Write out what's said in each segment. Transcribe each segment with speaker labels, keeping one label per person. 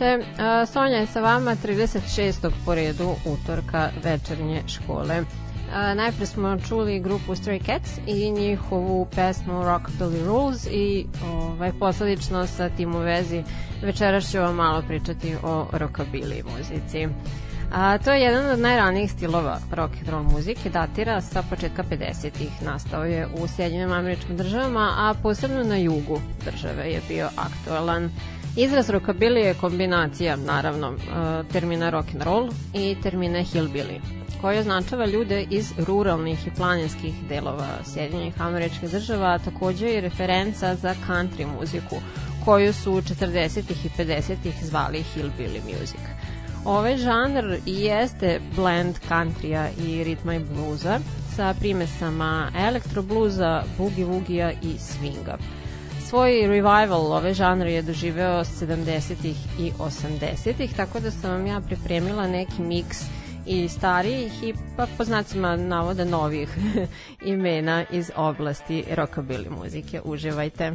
Speaker 1: Veče. Sonja je sa vama 36. po redu utorka večernje škole. Najpre smo čuli grupu Stray Cats i njihovu pesmu Rockabilly Rules i ovaj, posledično sa tim u vezi večeras ću vam malo pričati o rockabilly muzici. A, to je jedan od najranijih stilova rock and roll muzike, datira sa početka 50-ih, nastao je u Sjedinjenim američkim državama, a posebno na jugu države je bio aktualan. Izraz rockabilly je kombinacija, naravno, e, termina rock and roll i termina hillbilly, koji označava ljude iz ruralnih i planinskih delova Sjedinjenih američkih država, a takođe i referenca za country muziku, koju su 40. i 50. zvali hillbilly music. Ovaj žanr i jeste blend countrya i ritma i bluza sa primesama elektrobluza, boogie-woogija i swinga svoj revival ove žanre je doživeo 70-ih i 80-ih, tako da sam vam ja pripremila neki miks i starijih i pa po znacima navoda novih imena iz oblasti rockabilly muzike. Uživajte!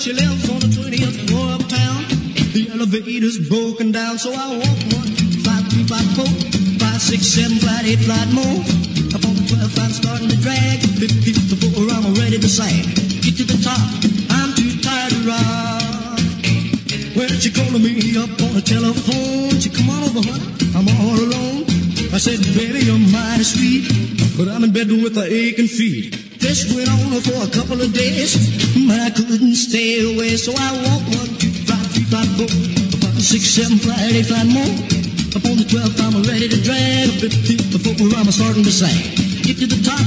Speaker 2: She
Speaker 3: lives on the 20th floor uptown. The elevator's broken down, so I walk one, five, three, five, four, five, six, seven, flight, eight, flight more. Up on the 12th, I'm starting to drag. 50 before I'm ready to sag. Get to the top, I'm too tired to rock. Well, she calling me up on the telephone. She come on over, honey. I'm all alone. I said, baby, you're mighty sweet, but I'm in bed with a aching feet. This went on for a couple of days, but I couldn't stay away. So I walked one, two, five, three, five, four, five, six, seven, five, eight, five more. Up on the twelfth, I'm ready to drag. Bit before I'm starting to sing. Get to the top,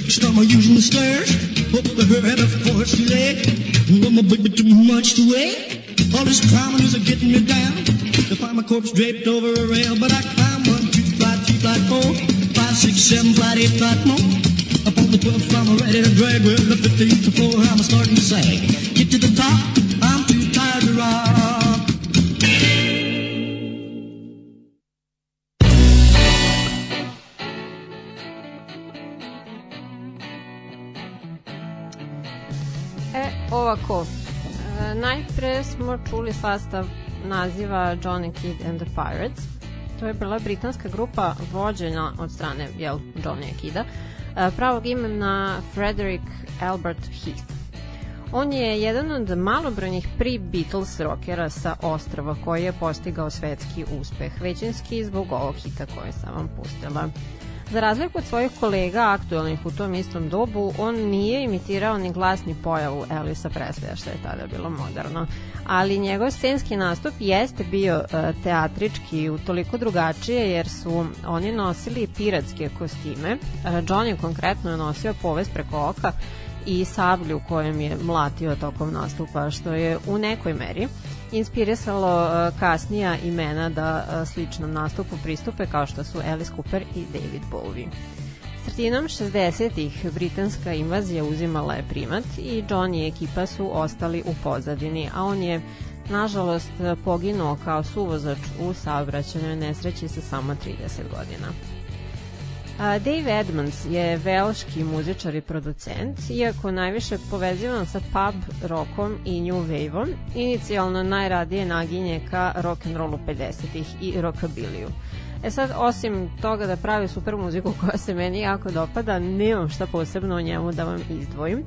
Speaker 3: fixed, I'm using the stairs. Up the head of course she lay. Well, my baby too much to weigh. All this climbing is a getting me down. To find my corpse draped over a rail, but I climb one, two, flight, three, flight, four, five, six, seven, flight, eight, flight more. Up on the twelfth, I'm ready to drag. Well, the fifteenth floor, I'm starting to sag. Get to the top,
Speaker 1: smo čuli sastav naziva Johnny Kidd and the Pirates. To je bila britanska grupa vođena od strane jel, Johnny Kidda, e, pravog imena Frederick Albert Heath. On je jedan od malobrojnih pre-Beatles rockera sa ostrava koji je postigao svetski uspeh, većinski zbog ovog hita koje sam vam pustila. Za razliku od svojih kolega aktualnih u tom istom dobu, on nije imitirao ni glas ni pojavu Elisa Presleja, što je tada bilo moderno. Ali njegov scenski nastup jeste bio uh, teatrički u toliko drugačije, jer su oni nosili piratske kostime. Uh, John je konkretno nosio povest preko oka i sablju kojem je mlatio tokom nastupa, što je u nekoj meri inspirisalo uh, kasnija imena da uh, sličnom nastupu pristupe kao što su Alice Cooper i David Bowie. Sredinom 60-ih britanska invazija uzimala je primat i John i ekipa su ostali u pozadini, a on je nažalost poginuo kao suvozač u saobraćajnoj nesreći sa samo 30 godina. Dave Edmonds je velški muzičar i producent, iako najviše povezivan sa pub rockom i new wave-om, inicijalno najradije naginje ka rock and rollu 50-ih i rockabiliju. E sad, osim toga da pravi super muziku koja se meni jako dopada, nemam šta posebno o njemu da vam izdvojim,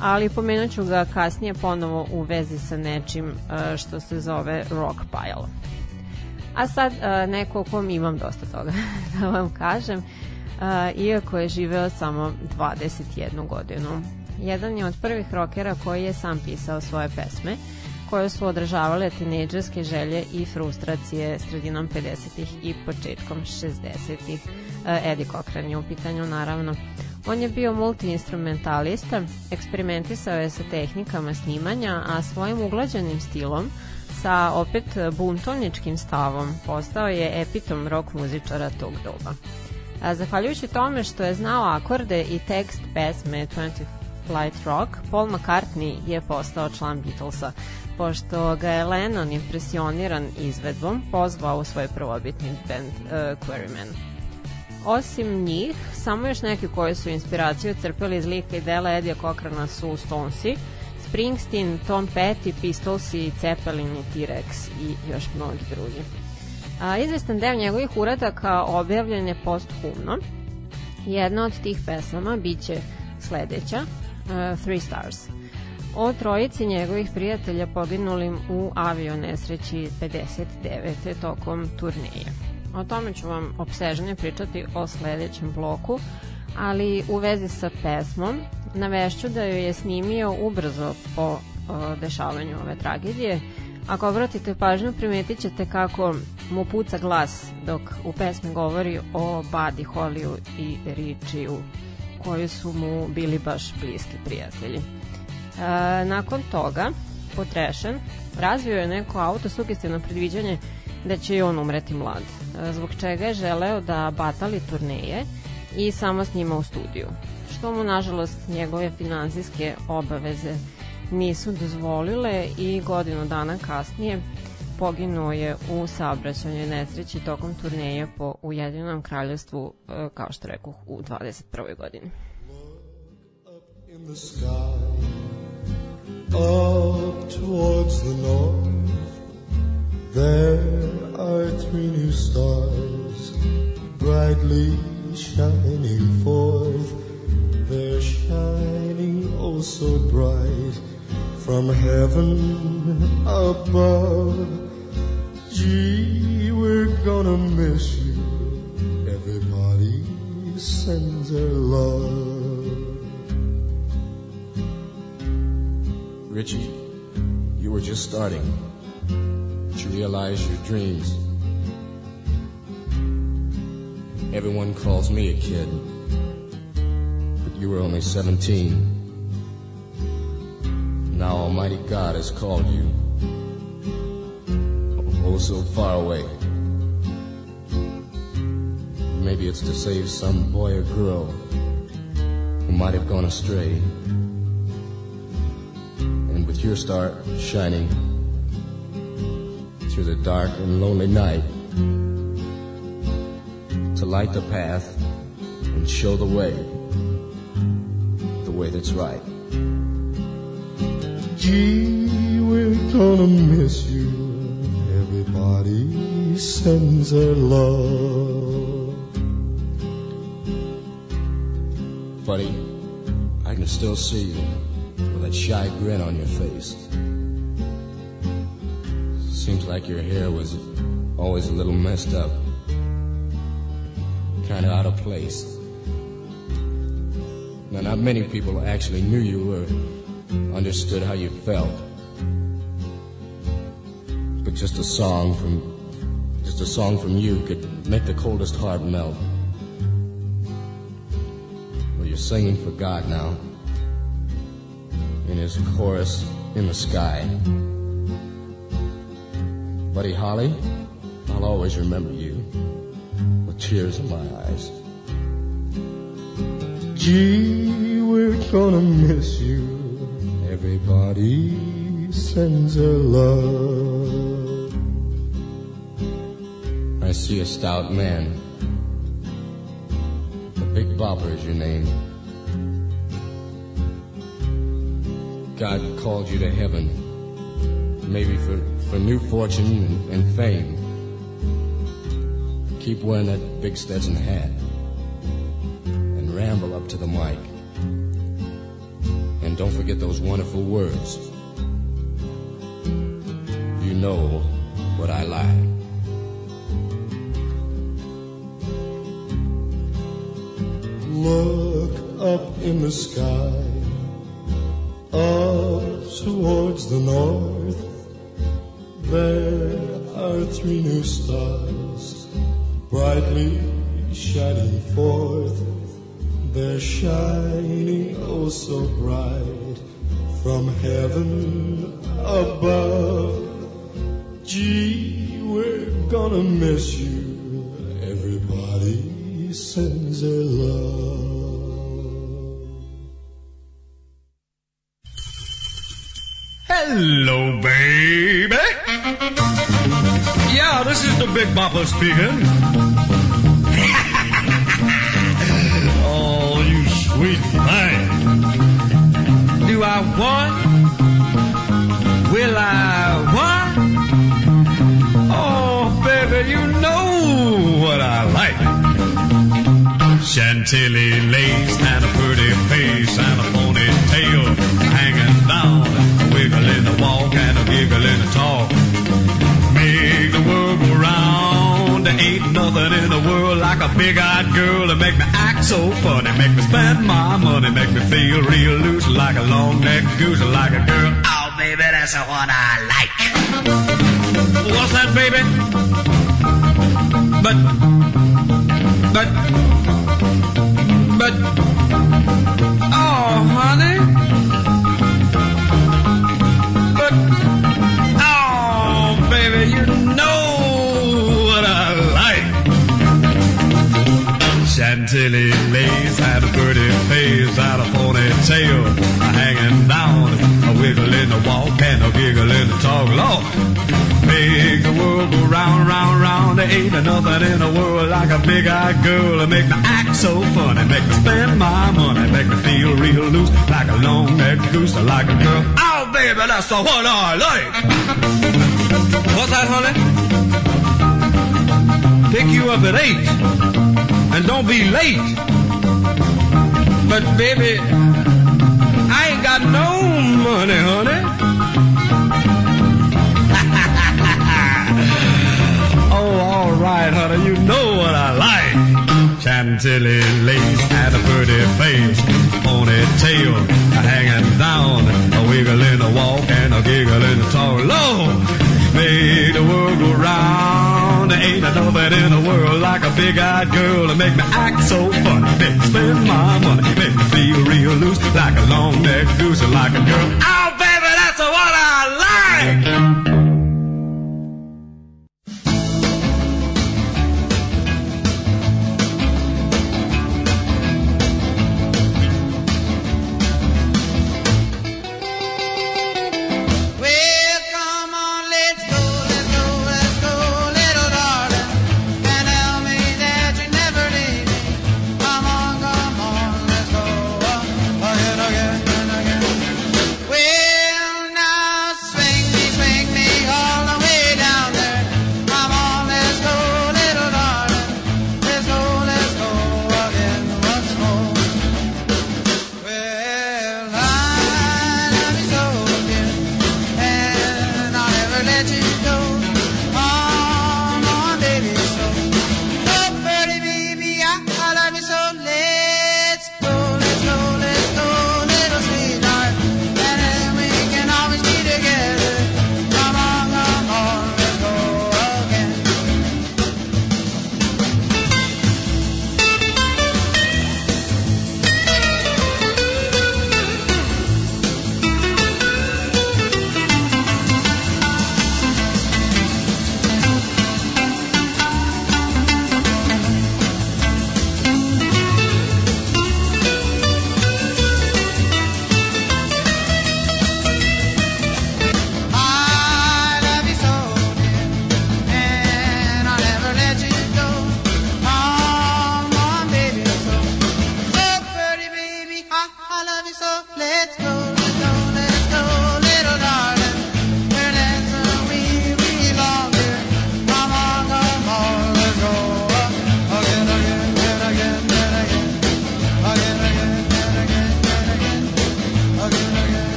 Speaker 1: ali pomenut ću ga kasnije ponovo u vezi sa nečim što se zove rock pile. A sad neko o kom imam dosta toga da vam kažem iako je živeo samo 21 godinu. Jedan je od prvih rokera koji je sam pisao svoje pesme, koje su odražavale tinejdžerske želje i frustracije sredinom 50-ih i početkom 60-ih. Eddie Cochran je u pitanju, naravno. On je bio multiinstrumentalista, eksperimentisao je sa tehnikama snimanja, a svojim uglađenim stilom sa opet buntovničkim stavom postao je epitom rock muzičara tog doba. Zahvaljujući tome što je znao akorde i tekst pesme 20 Flight Rock, Paul McCartney je postao član Beatlesa, pošto ga je Lennon impresioniran izvedbom pozvao u svoj prvobitni band uh, Quarrymen. Osim njih, samo još neki koji su inspiraciju crpeli iz lika i dela Edija Cochrana su Stonesi, Springsteen, Tom Petty, Pistolsi, Zeppelin i T-Rex i još mnogi drugi. A, izvestan deo njegovih uradaka objavljen je posthumno. Jedna od tih pesama biće sledeća, uh, Three Stars. O trojici njegovih prijatelja poginulim u avio nesreći 59. tokom turneje. O tome ću vam obsežnije pričati o sledećem bloku, ali u vezi sa pesmom navešću da joj je snimio ubrzo po o, dešavanju ove tragedije Ako obratite pažnju, primetit ćete kako mu puca glas dok u pesmi govori o Buddy Hollyu i Richiju, koji su mu bili baš bliski prijatelji. E, nakon toga, potrešen, razvio je neko auto sugestivno predviđanje da će i on umreti mlad, e, zbog čega je želeo da batali turneje i samo snima u studiju, što mu nažalost njegove finansijske obaveze nisu dozvolile i godinu dana kasnije poginuo je u saobraćajnoj nesreći tokom turneje po Ujedinjenom kraljevstvu, e, kao što rekoh, u 21. godini.
Speaker 4: in the sky, up towards the north. There are three new stars, brightly shining forth. They're shining oh so bright from heaven above. Gee, we're gonna miss you. Everybody sends their love.
Speaker 5: Richie, you were just starting. You realize your dreams? Everyone calls me a kid, but you were only 17. Now Almighty God has called you. Oh, so far away. Maybe it's to save some boy or girl who might have gone astray. And with your star shining through the dark and lonely night, to light the path and show the way, the way that's right.
Speaker 4: Gee, we're gonna miss you. Everybody sends love.
Speaker 5: Buddy, I can still see you with that shy grin on your face. Seems like your hair was always a little messed up. kind of out of place. Now, not many people actually knew you or understood how you felt. Just a song from just a song from you could make the coldest heart melt. Well, you're singing for God now. In his chorus in the sky. Buddy Holly, I'll always remember you with tears in my eyes.
Speaker 4: Gee, we're gonna miss you. Everybody sends their love.
Speaker 5: See a stout man. The Big Bopper is your name. God called you to heaven, maybe for, for new fortune and, and fame. Keep wearing that big Stetson hat and ramble up to the mic. And don't forget those wonderful words. You know what I like.
Speaker 4: Look up in the sky, up towards the north. There are three new stars, brightly shining forth. They're shining oh so bright from heaven above. Gee, we're gonna miss you.
Speaker 6: Big so funny, make me spend my money, make me feel real loose like a long-necked goose, like a girl. Oh, baby, that's the one I like. What's that, baby? But, but, but, oh, honey. Ain't nothing in the world like a big-eyed girl to make me act so funny, make me spend my money, make me feel real loose like a long-necked goose, like a girl. Oh, baby, that's the one I like. What's that, honey? Pick you up at eight, and don't be late. But baby, I ain't got no money, honey. Right, honey, you know what I like. Chantilly lace and a pretty face, ponytail hanging down, a wiggle in the walk and a giggle in the talk. Lord, made the world go round. There ain't nobody in the world like a big-eyed girl to make me act so funny, make me spend my money, make me feel real loose like a long-necked goose, like a girl. Oh, baby, that's what I like.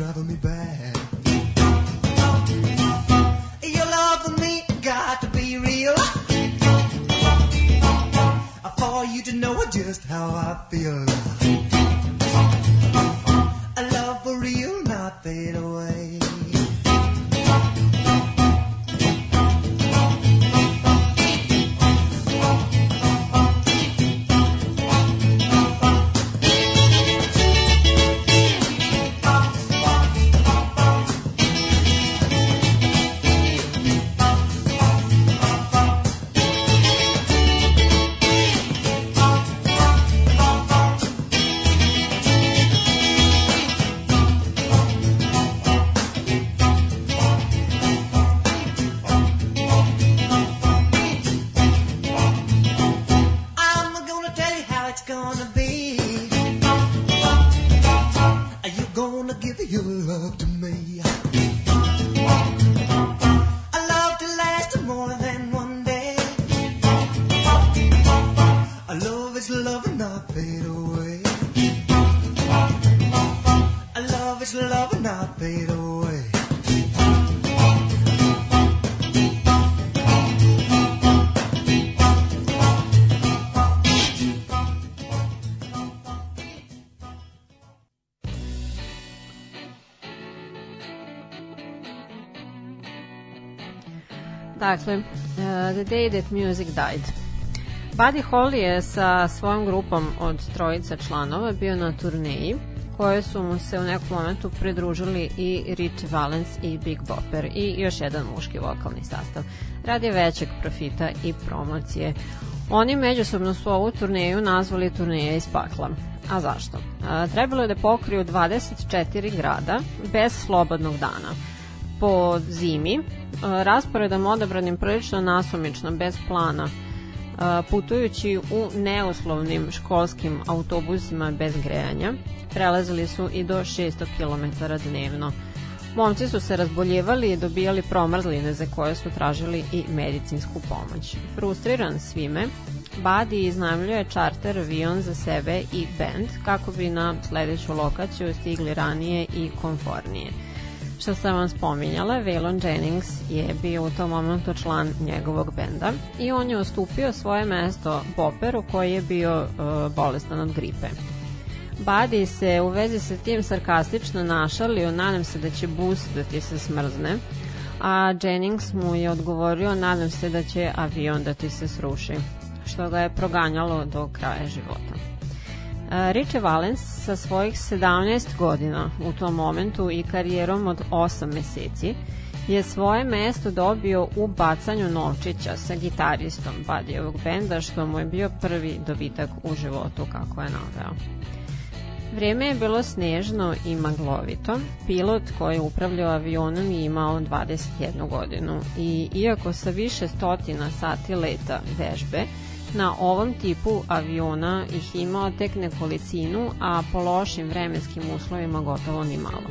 Speaker 2: Driving me back. Your love for me got to be real. For you to know just how I feel.
Speaker 1: Dakle, uh, The Day That Music Died. Buddy Holly je sa svojom grupom od trojica članova bio na turneji koje su mu se u nekom momentu pridružili i Rich Valens i Big Bopper i još jedan muški vokalni sastav. Radi većeg profita i promocije. Oni međusobno su ovu turneju nazvali turneja iz pakla. A zašto? A, trebalo je da pokriju 24 grada bez slobodnog dana po zimi, e, rasporedom odabranim prilično nasumično, bez plana, e, putujući u neuslovnim školskim autobusima bez grejanja, prelazili su i do 600 km dnevno. Momci su se razboljevali i dobijali promrzline za koje su tražili i medicinsku pomoć. Frustriran svime, Buddy iznajmljuje čarter avion za sebe i band kako bi na sledeću lokaciju stigli ranije i konfornije što sam vam spominjala, Waylon Jennings je bio u tom momentu član njegovog benda i on je ustupio svoje mesto Bopperu koji je bio uh, bolestan od gripe. Buddy se u vezi sa tim sarkastično našalio, nadam se da će bus da ti se smrzne, a Jennings mu je odgovorio, nadam se da će avion da ti se sruši, što ga je proganjalo do kraja života. Richie Valens sa svojih 17 godina u tom momentu i karijerom od 8 meseci je svoje mesto dobio u bacanju novčića sa gitaristom Buddyjevog benda što mu je bio prvi dobitak u životu kako je naveo. Vrijeme je bilo snežno i maglovito. Pilot koji je upravljao avionom je imao 21 godinu i iako sa više stotina sati leta vežbe, Na ovom tipu aviona ih imao tek nekolicinu, a po lošim vremenskim uslovima gotovo ni malo.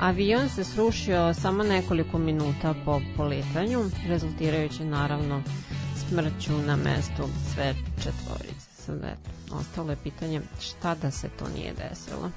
Speaker 1: Avion se srušio samo nekoliko minuta po poletanju, rezultirajući naravno smrću na mestu sve četvorice. Sad eto, ostalo je pitanje šta da se to nije desilo.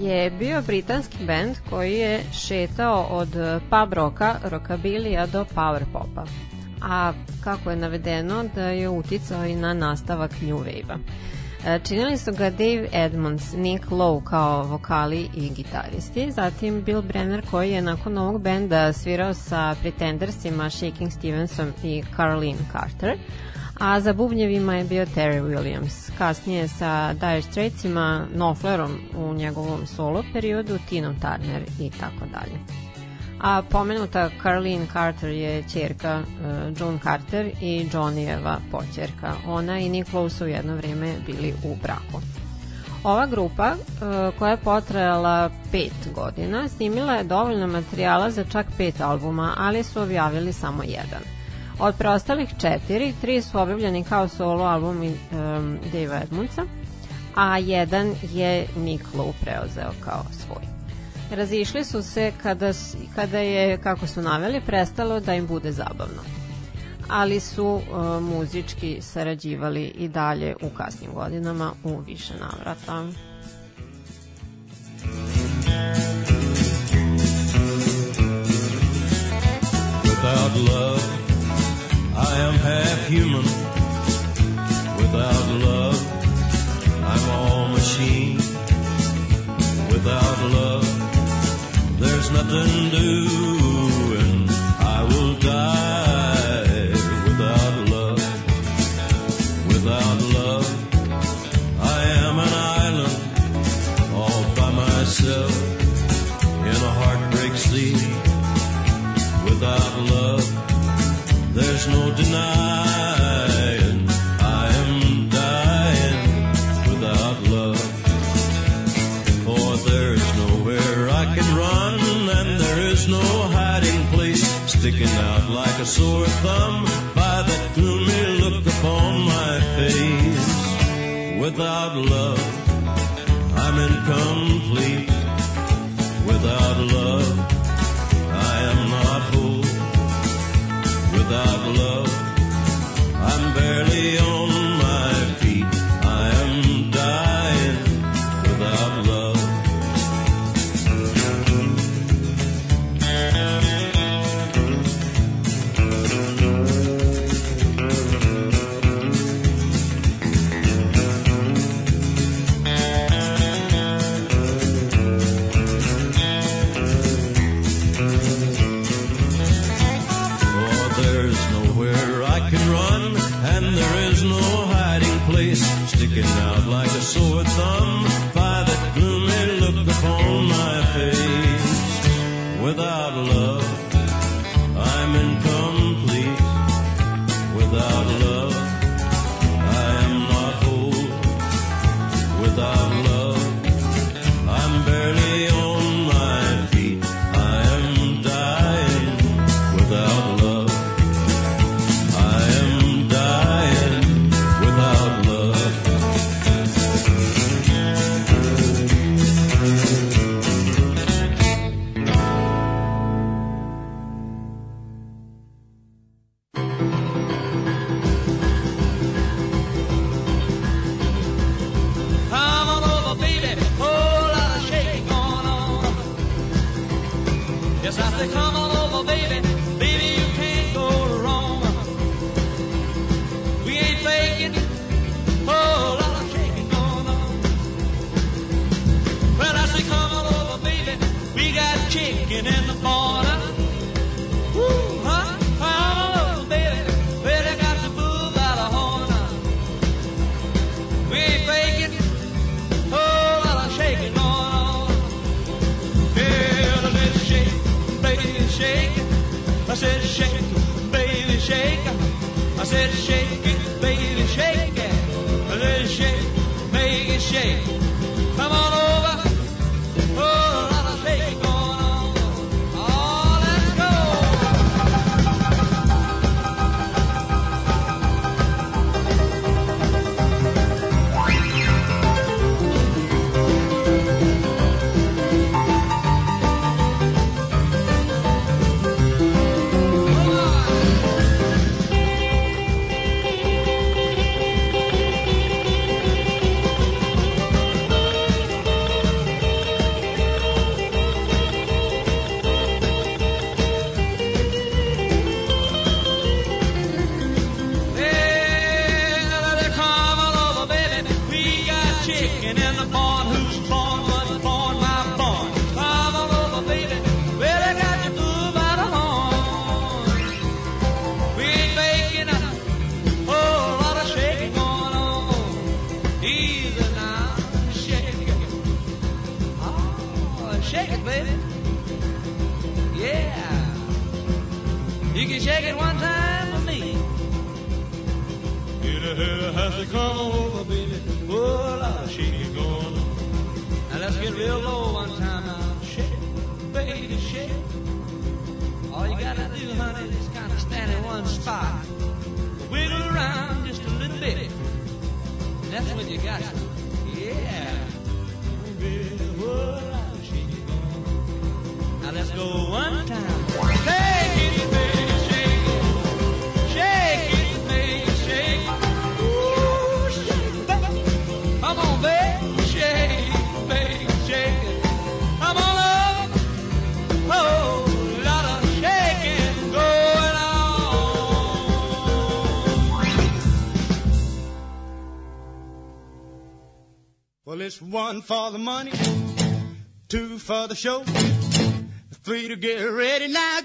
Speaker 1: Je bio britanski band koji je šetao od pub roka, rockabilija do power popa. A kako je navedeno da je uticao i na nastavak New Wave-a. E, Činili su ga Dave Edmonds, Nick Lowe kao vokali i gitaristi, zatim Bill Brenner koji je nakon ovog benda svirao sa Pretendersima Shaking Stevenson i Caroline Carter, a za bubnjevima je bio Terry Williams. Kasnije sa Dire Straitsima, Knopflerom u njegovom solo periodu, Tinom Turner i tako dalje. A pomenuta Caroline Carter je čerka uh, Joan Carter i Johnnyjeva počerka. Ona i Nick Lowe su jedno vreme bili u braku. Ova grupa, uh, koja je potrajala pet godina, snimila je dovoljno materijala za čak pet albuma, ali su objavili samo jedan. Od preostalih četiri, tri su objavljeni kao solo album um, Dave Edmundsa, a jedan je Nick Lowe preuzeo kao svoj. Razišli su se kada, kada je, kako su naveli, prestalo da im bude zabavno. Ali su uh, muzički sarađivali i dalje u kasnim godinama u više navrata.
Speaker 7: Without love, am half human. Without love, I'm all machine. Without love, there's nothing doing. Sore thumb by gloomy look upon my face. Without love, I'm incomplete. Without love, I am not whole. Without love, barely on love, I'm incomplete. Without love,
Speaker 8: said shake
Speaker 9: One for
Speaker 2: the money, two for the show, three to get ready now.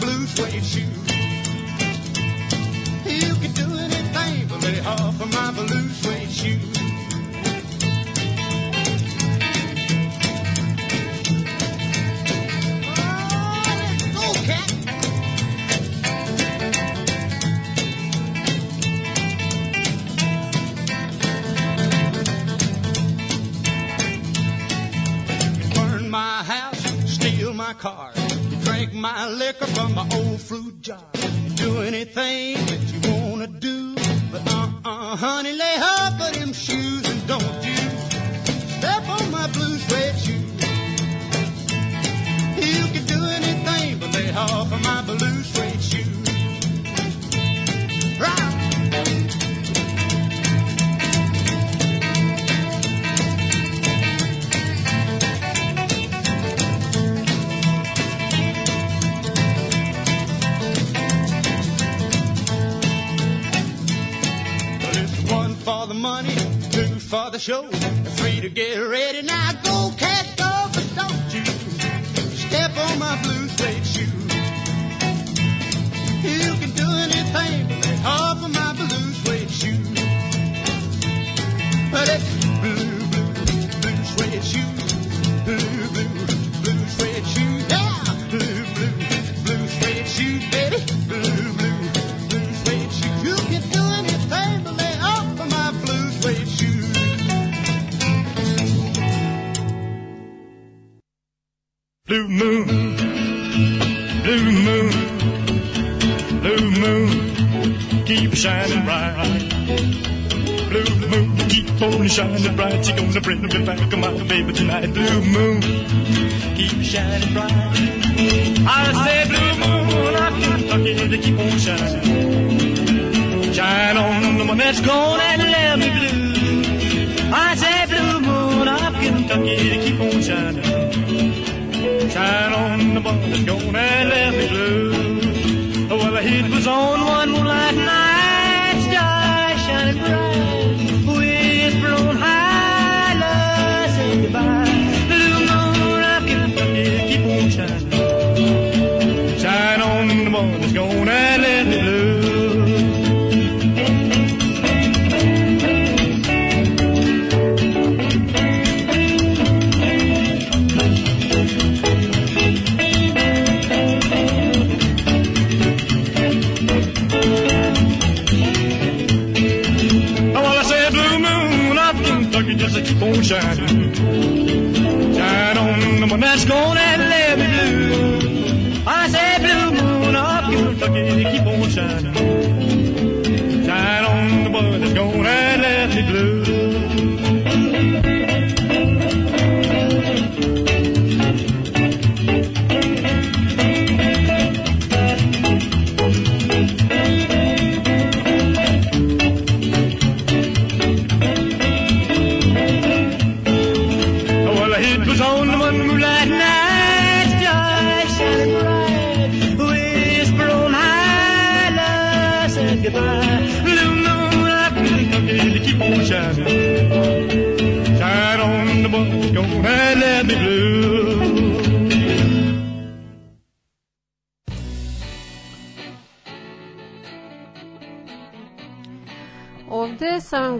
Speaker 2: blue suede shoes. You can do anything but lay off of me. liquor from my old fruit jar. Do anything the show. Free to get ready now. Go
Speaker 10: bright blue moon, keep shining bright. I say, blue moon of Kentucky, to keep on shining. Shine on the one that's gone and left me blue. I say, blue moon of Kentucky, to keep on shining. Shine on the one that's gone and left me blue. Well, the heat was on one moonlight night.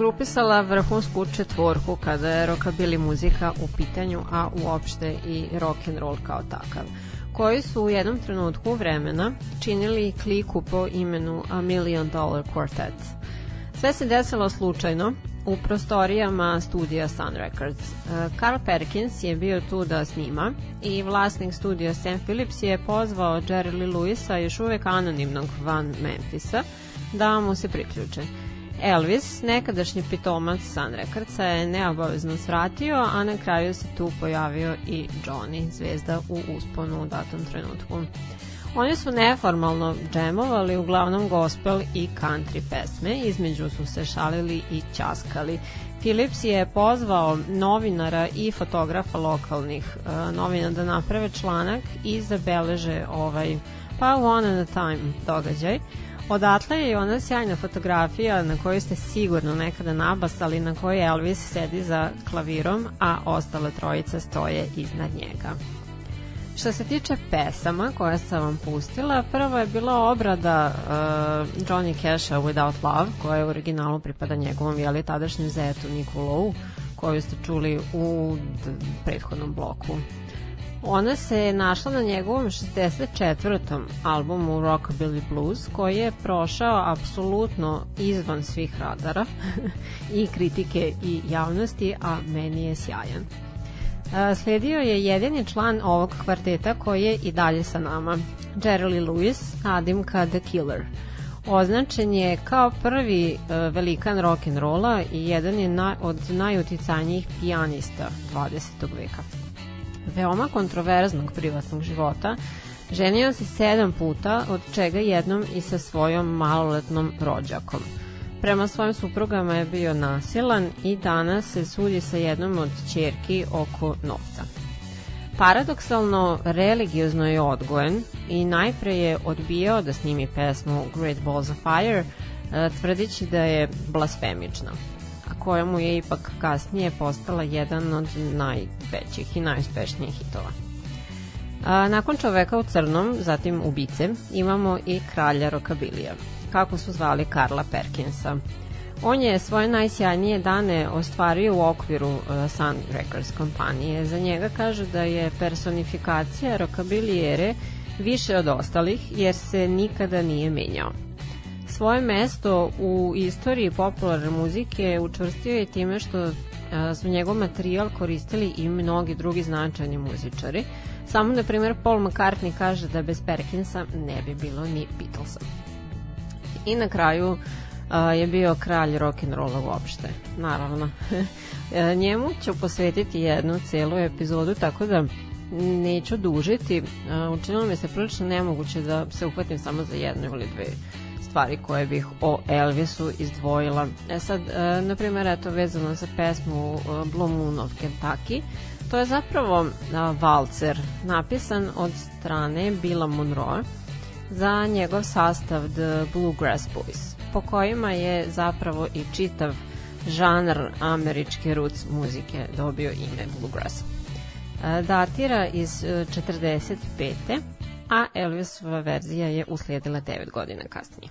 Speaker 1: Grupisala vrhunsku četvorku kada je rockabilly muzika u pitanju, a uopšte i rock and roll kao takav koji su u jednom trenutku vremena činili kliku po imenu A Million Dollar Quartet. Sve se desilo slučajno u prostorijama studija Sun Records. E, Carl Perkins je bio tu da snima i vlasnik studija Sam Phillips je pozvao Jerry Lee Lewisa, još uvek anonimnog van Memphisa, da mu se priključe. Elvis, nekadašnji pitomac Sun Recordsa, je neobavezno svratio, a na kraju se tu pojavio i Johnny, zvezda u usponu u datom trenutku. Oni su neformalno džemovali uglavnom gospel i country pesme, između su se šalili i ćaskali. Philips je pozvao novinara i fotografa lokalnih uh, novina da naprave članak i zabeleže ovaj pa one at a time događaj. Odatle je ona sjajna fotografija na kojoj ste sigurno nekada nabasali na kojoj Elvis sedi za klavirom, a ostale trojica stoje iznad njega. Što se tiče pesama koje sam vam pustila, prvo je bila obrada uh, Johnny Casha Without Love, koja je u originalu pripada njegovom jeli tadašnjem zetu Niku Lowe, koju ste čuli u prethodnom bloku. Ona se našla na njegovom 64. albumu Rockabilly Blues, koji je prošao apsolutno izvan svih radara i kritike i javnosti, a meni je sjajan. Sledio je jedini član ovog kvarteta koji je i dalje sa nama, Jerry Lewis, Adimka The Killer. Označen je kao prvi uh, velikan rock'n'rolla i jedan je od najuticajnijih pijanista 20. veka. Veoma kontroverznog privatnog života, ženio se sedam puta, od čega jednom i sa svojom maloletnom rođakom – prema svojim suprugama je bio nasilan i danas se sudi sa jednom od čerki oko novca. Paradoksalno, religiozno je odgojen i najpre je odbijao da snimi pesmu Great Balls of Fire, e, tvrdići da je blasfemična, koja mu je ipak kasnije postala jedan od najvećih i najuspešnijih hitova. A, nakon čoveka u crnom, zatim ubice, imamo i kralja rokabilija, kako su zvali Karla Perkinsa. On je svoje najsjajnije dane ostvario u okviru uh, Sun Records kompanije. Za njega kaže da je personifikacija rokabilijere više od ostalih jer se nikada nije menjao. Svoje mesto u istoriji popularne muzike učvrstio je time što su njegov materijal koristili i mnogi drugi značajni muzičari. Samo, na primjer, Paul McCartney kaže da bez Perkinsa ne bi bilo ni Beatlesa i na kraju je bio kralj rock'n'rolla uopšte, naravno. Njemu ću posvetiti jednu celu epizodu, tako da neću dužiti. Učinilo mi se prilično nemoguće da se uhvatim samo za jednu ili dve stvari koje bih o Elvisu izdvojila. E sad, e, na primjer, eto, vezano za pesmu e, Blue Moon of Kentucky, to je zapravo valcer napisan od strane Billa Monroe, za njegov sastav The Bluegrass Boys, po kojima je zapravo i čitav žanr američke roots muzike dobio ime Bluegrass. E, datira iz 45. E, a Elvisova verzija je uslijedila 9 godina kasnije.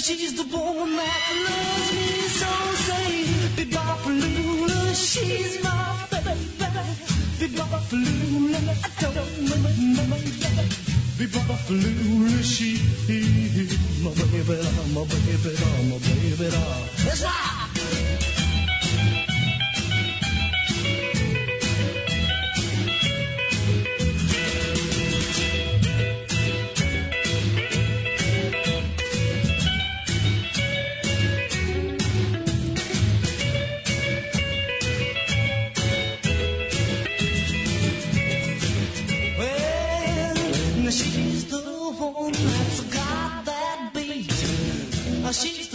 Speaker 1: She's the woman that loves me so. Say, Bebopalula, she's my baby. Bebopalula, I don't know. Bebopalula, she my baby, my baby, my baby. That's got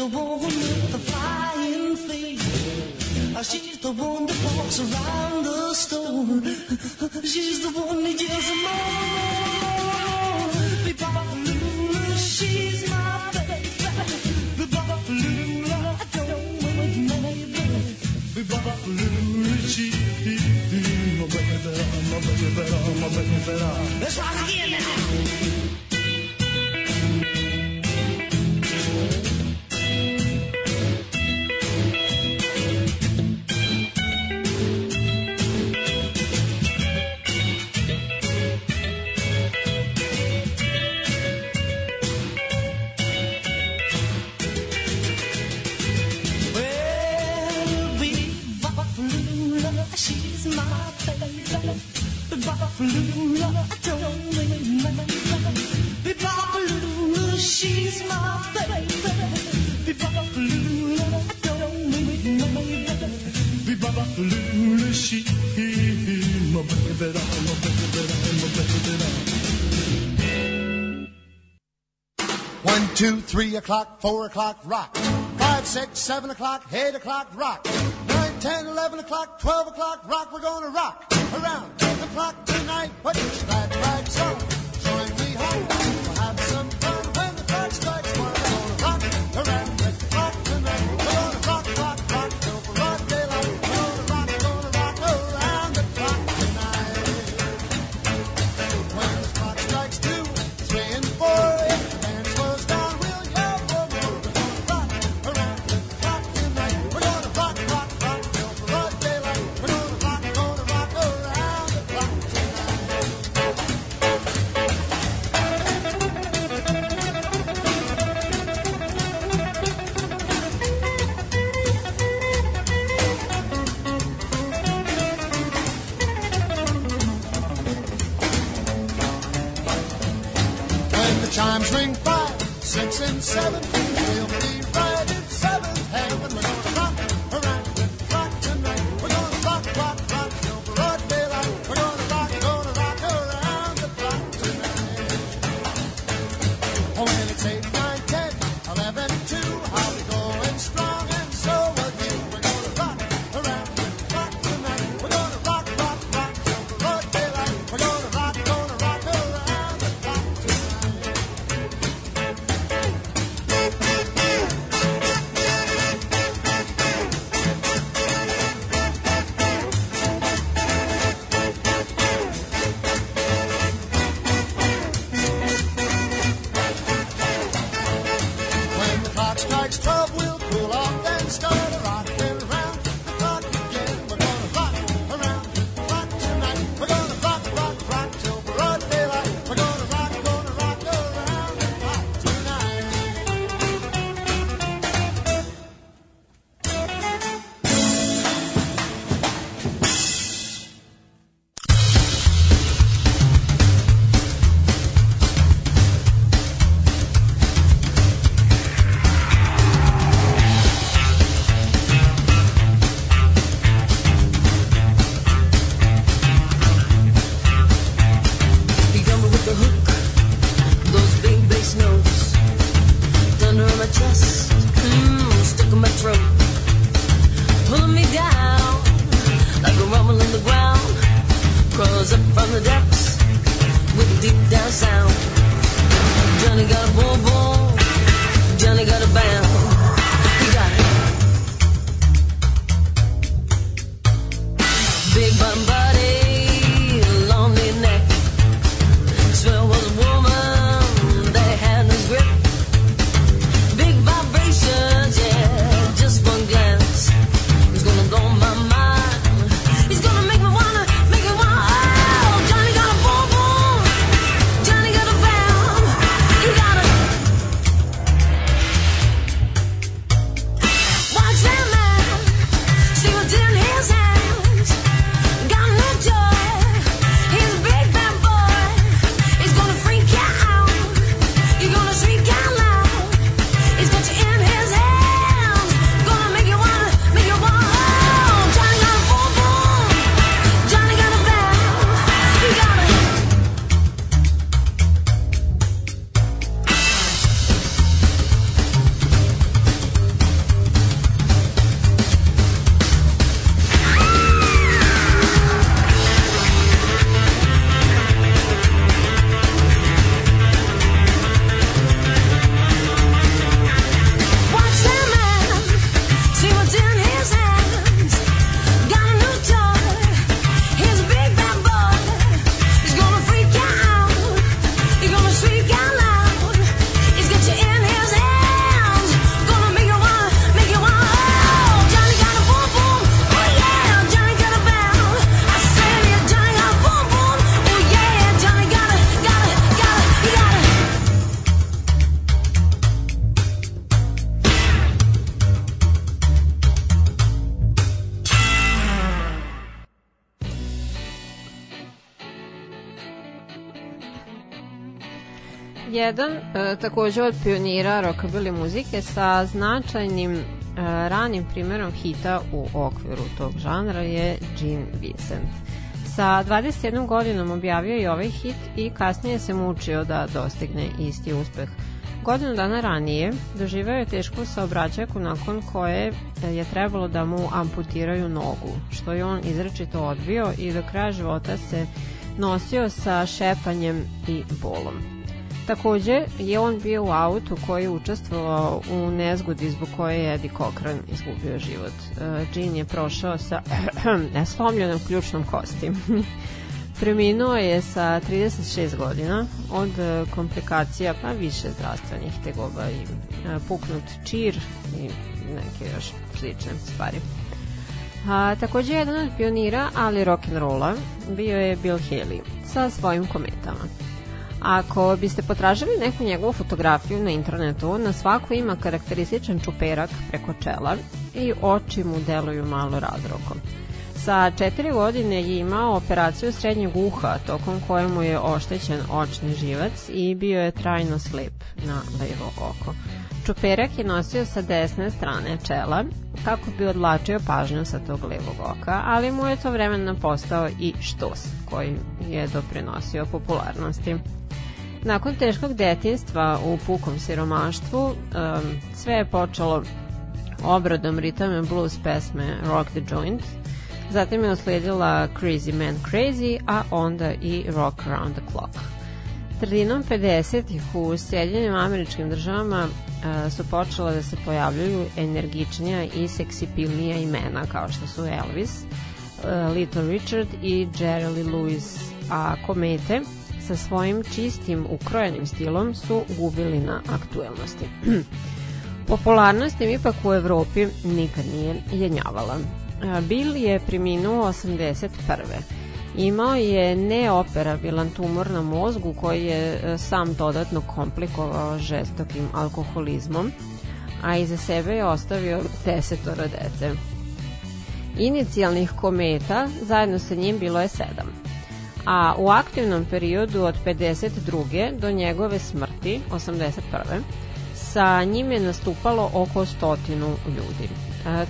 Speaker 11: the woman with the flying face. Ah, she's the one that walks around the store. She's the one that yells more. Bebopalula, she's my baby. Bebopalula, I don't want wait, maybe. Bebopalula, she's my baby, my baby, my baby. Let's rock again now. The Buffaloola don't
Speaker 12: One, two, three o'clock, four o'clock, rock. Five, six, seven o'clock, eight o'clock, rock. Nine, ten, eleven o'clock, twelve o'clock, rock. We're gonna rock around the clock tonight. but it's that rag's song? seven.
Speaker 1: Takođe od pionira rockabilly muzike sa značajnim e, ranim primjerom hita u okviru tog žanra je Gene Vincent. Sa 21 godinom objavio je ovaj hit i kasnije se mučio da dostigne isti uspeh. Godinu dana ranije doživeo je tešku saobraćajku nakon koje je trebalo da mu amputiraju nogu, što je on izrečito odbio i do kraja života se nosio sa šepanjem i bolom. Takođe je on bio u autu koji je učestvovao u nezgodi zbog koje je Eddie Cochran izgubio život. E, Gene je prošao sa slomljenom ključnom kosti. Preminuo je sa 36 godina od e, komplikacija pa više zdravstvenih tegoba i e, puknut čir i neke još slične stvari. A, takođe jedan od pionira, ali rock'n'rolla, bio je Bill Haley sa svojim kometama. Ako biste potražili neku njegovu fotografiju na internetu, na svaku ima karakterističan čuperak preko čela i oči mu deluju malo razrokom. Sa četiri godine je imao operaciju srednjeg uha, tokom kojemu je oštećen očni živac i bio je trajno slep na levo oko. Čuperak je nosio sa desne strane čela kako bi odlačio pažnju sa tog levog oka, ali mu je to vremena postao i štos koji je doprinosio popularnosti. Nakon teškog detinstva u pukom siromaštvu, um, sve je počelo obradom ritame blues pesme Rock the Joint, zatim je usledila Crazy Man Crazy, a onda i Rock Around the Clock. Sredinom 50-ih u Sjedinjenim američkim državama uh, su počela da se pojavljaju energičnija i seksipilnija imena kao što su Elvis, uh, Little Richard i Jerry Lee Lewis, a komete sa svojim čistim ukrojenim stilom su gubili na aktuelnosti. Popularnost im ipak u Evropi nikad nije jenjavala. Bill je preminuo 81. Imao je neoperabilan tumor na mozgu koji je e, sam dodatno komplikovao žestokim alkoholizmom, a iza sebe je ostavio desetora dece. Inicijalnih kometa zajedno sa njim bilo je sedam a u aktivnom periodu od 52. do njegove smrti, 81. sa njim je nastupalo oko stotinu ljudi.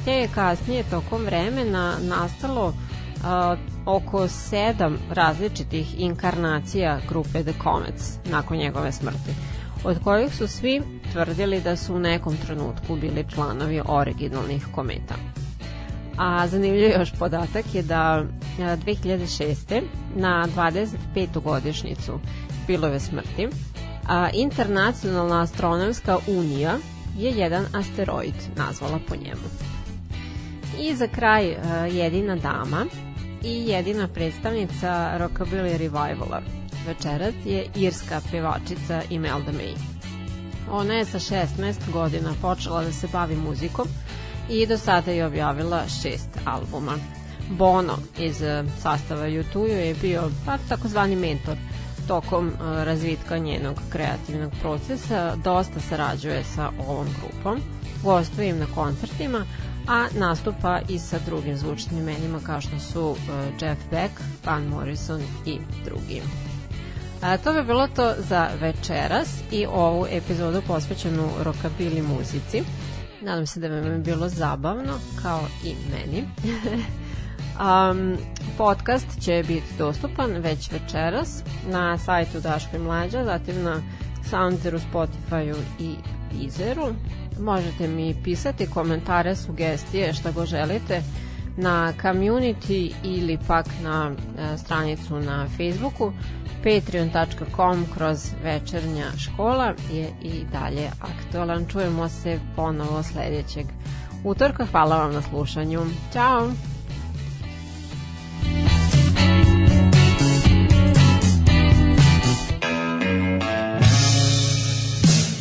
Speaker 1: Te je kasnije tokom vremena nastalo oko sedam različitih inkarnacija grupe The Comets nakon njegove smrti, od kojih su svi tvrdili da su u nekom trenutku bili članovi originalnih kometa. A zanimljiv još podatak je da 2006. na 25. godišnicu Bilove smrti a, Internacionalna astronomska unija je jedan asteroid nazvala po njemu. I za kraj jedina dama i jedina predstavnica Rockabilly Revivala večeras je irska pevačica Imelda May. Ona je sa 16 godina počela da se bavi muzikom i do sada je objavila šest albuma. Bono iz eh, sastava U2 je bio pa, takozvani mentor tokom uh, razvitka njenog kreativnog procesa, dosta sarađuje sa ovom grupom, gostuje im na koncertima, a nastupa i sa drugim zvučnim imenima kao što su uh, Jeff Beck, Van Morrison i drugi. A, to bi bilo to za večeras i ovu epizodu posvećenu rockabilly muzici. Nadam se da vam je bilo zabavno, kao i meni. um, podcast će biti dostupan već večeras na sajtu Daško i Mlađa, zatim na Soundzeru, Spotifyu i Deezeru. Možete mi pisati komentare, sugestije, šta go želite na community ili pak na e, stranicu na Facebooku patreon.com kroz večernja škola je i dalje aktualan. Čujemo se ponovo sledećeg utorka. Hvala vam na slušanju. Ćao!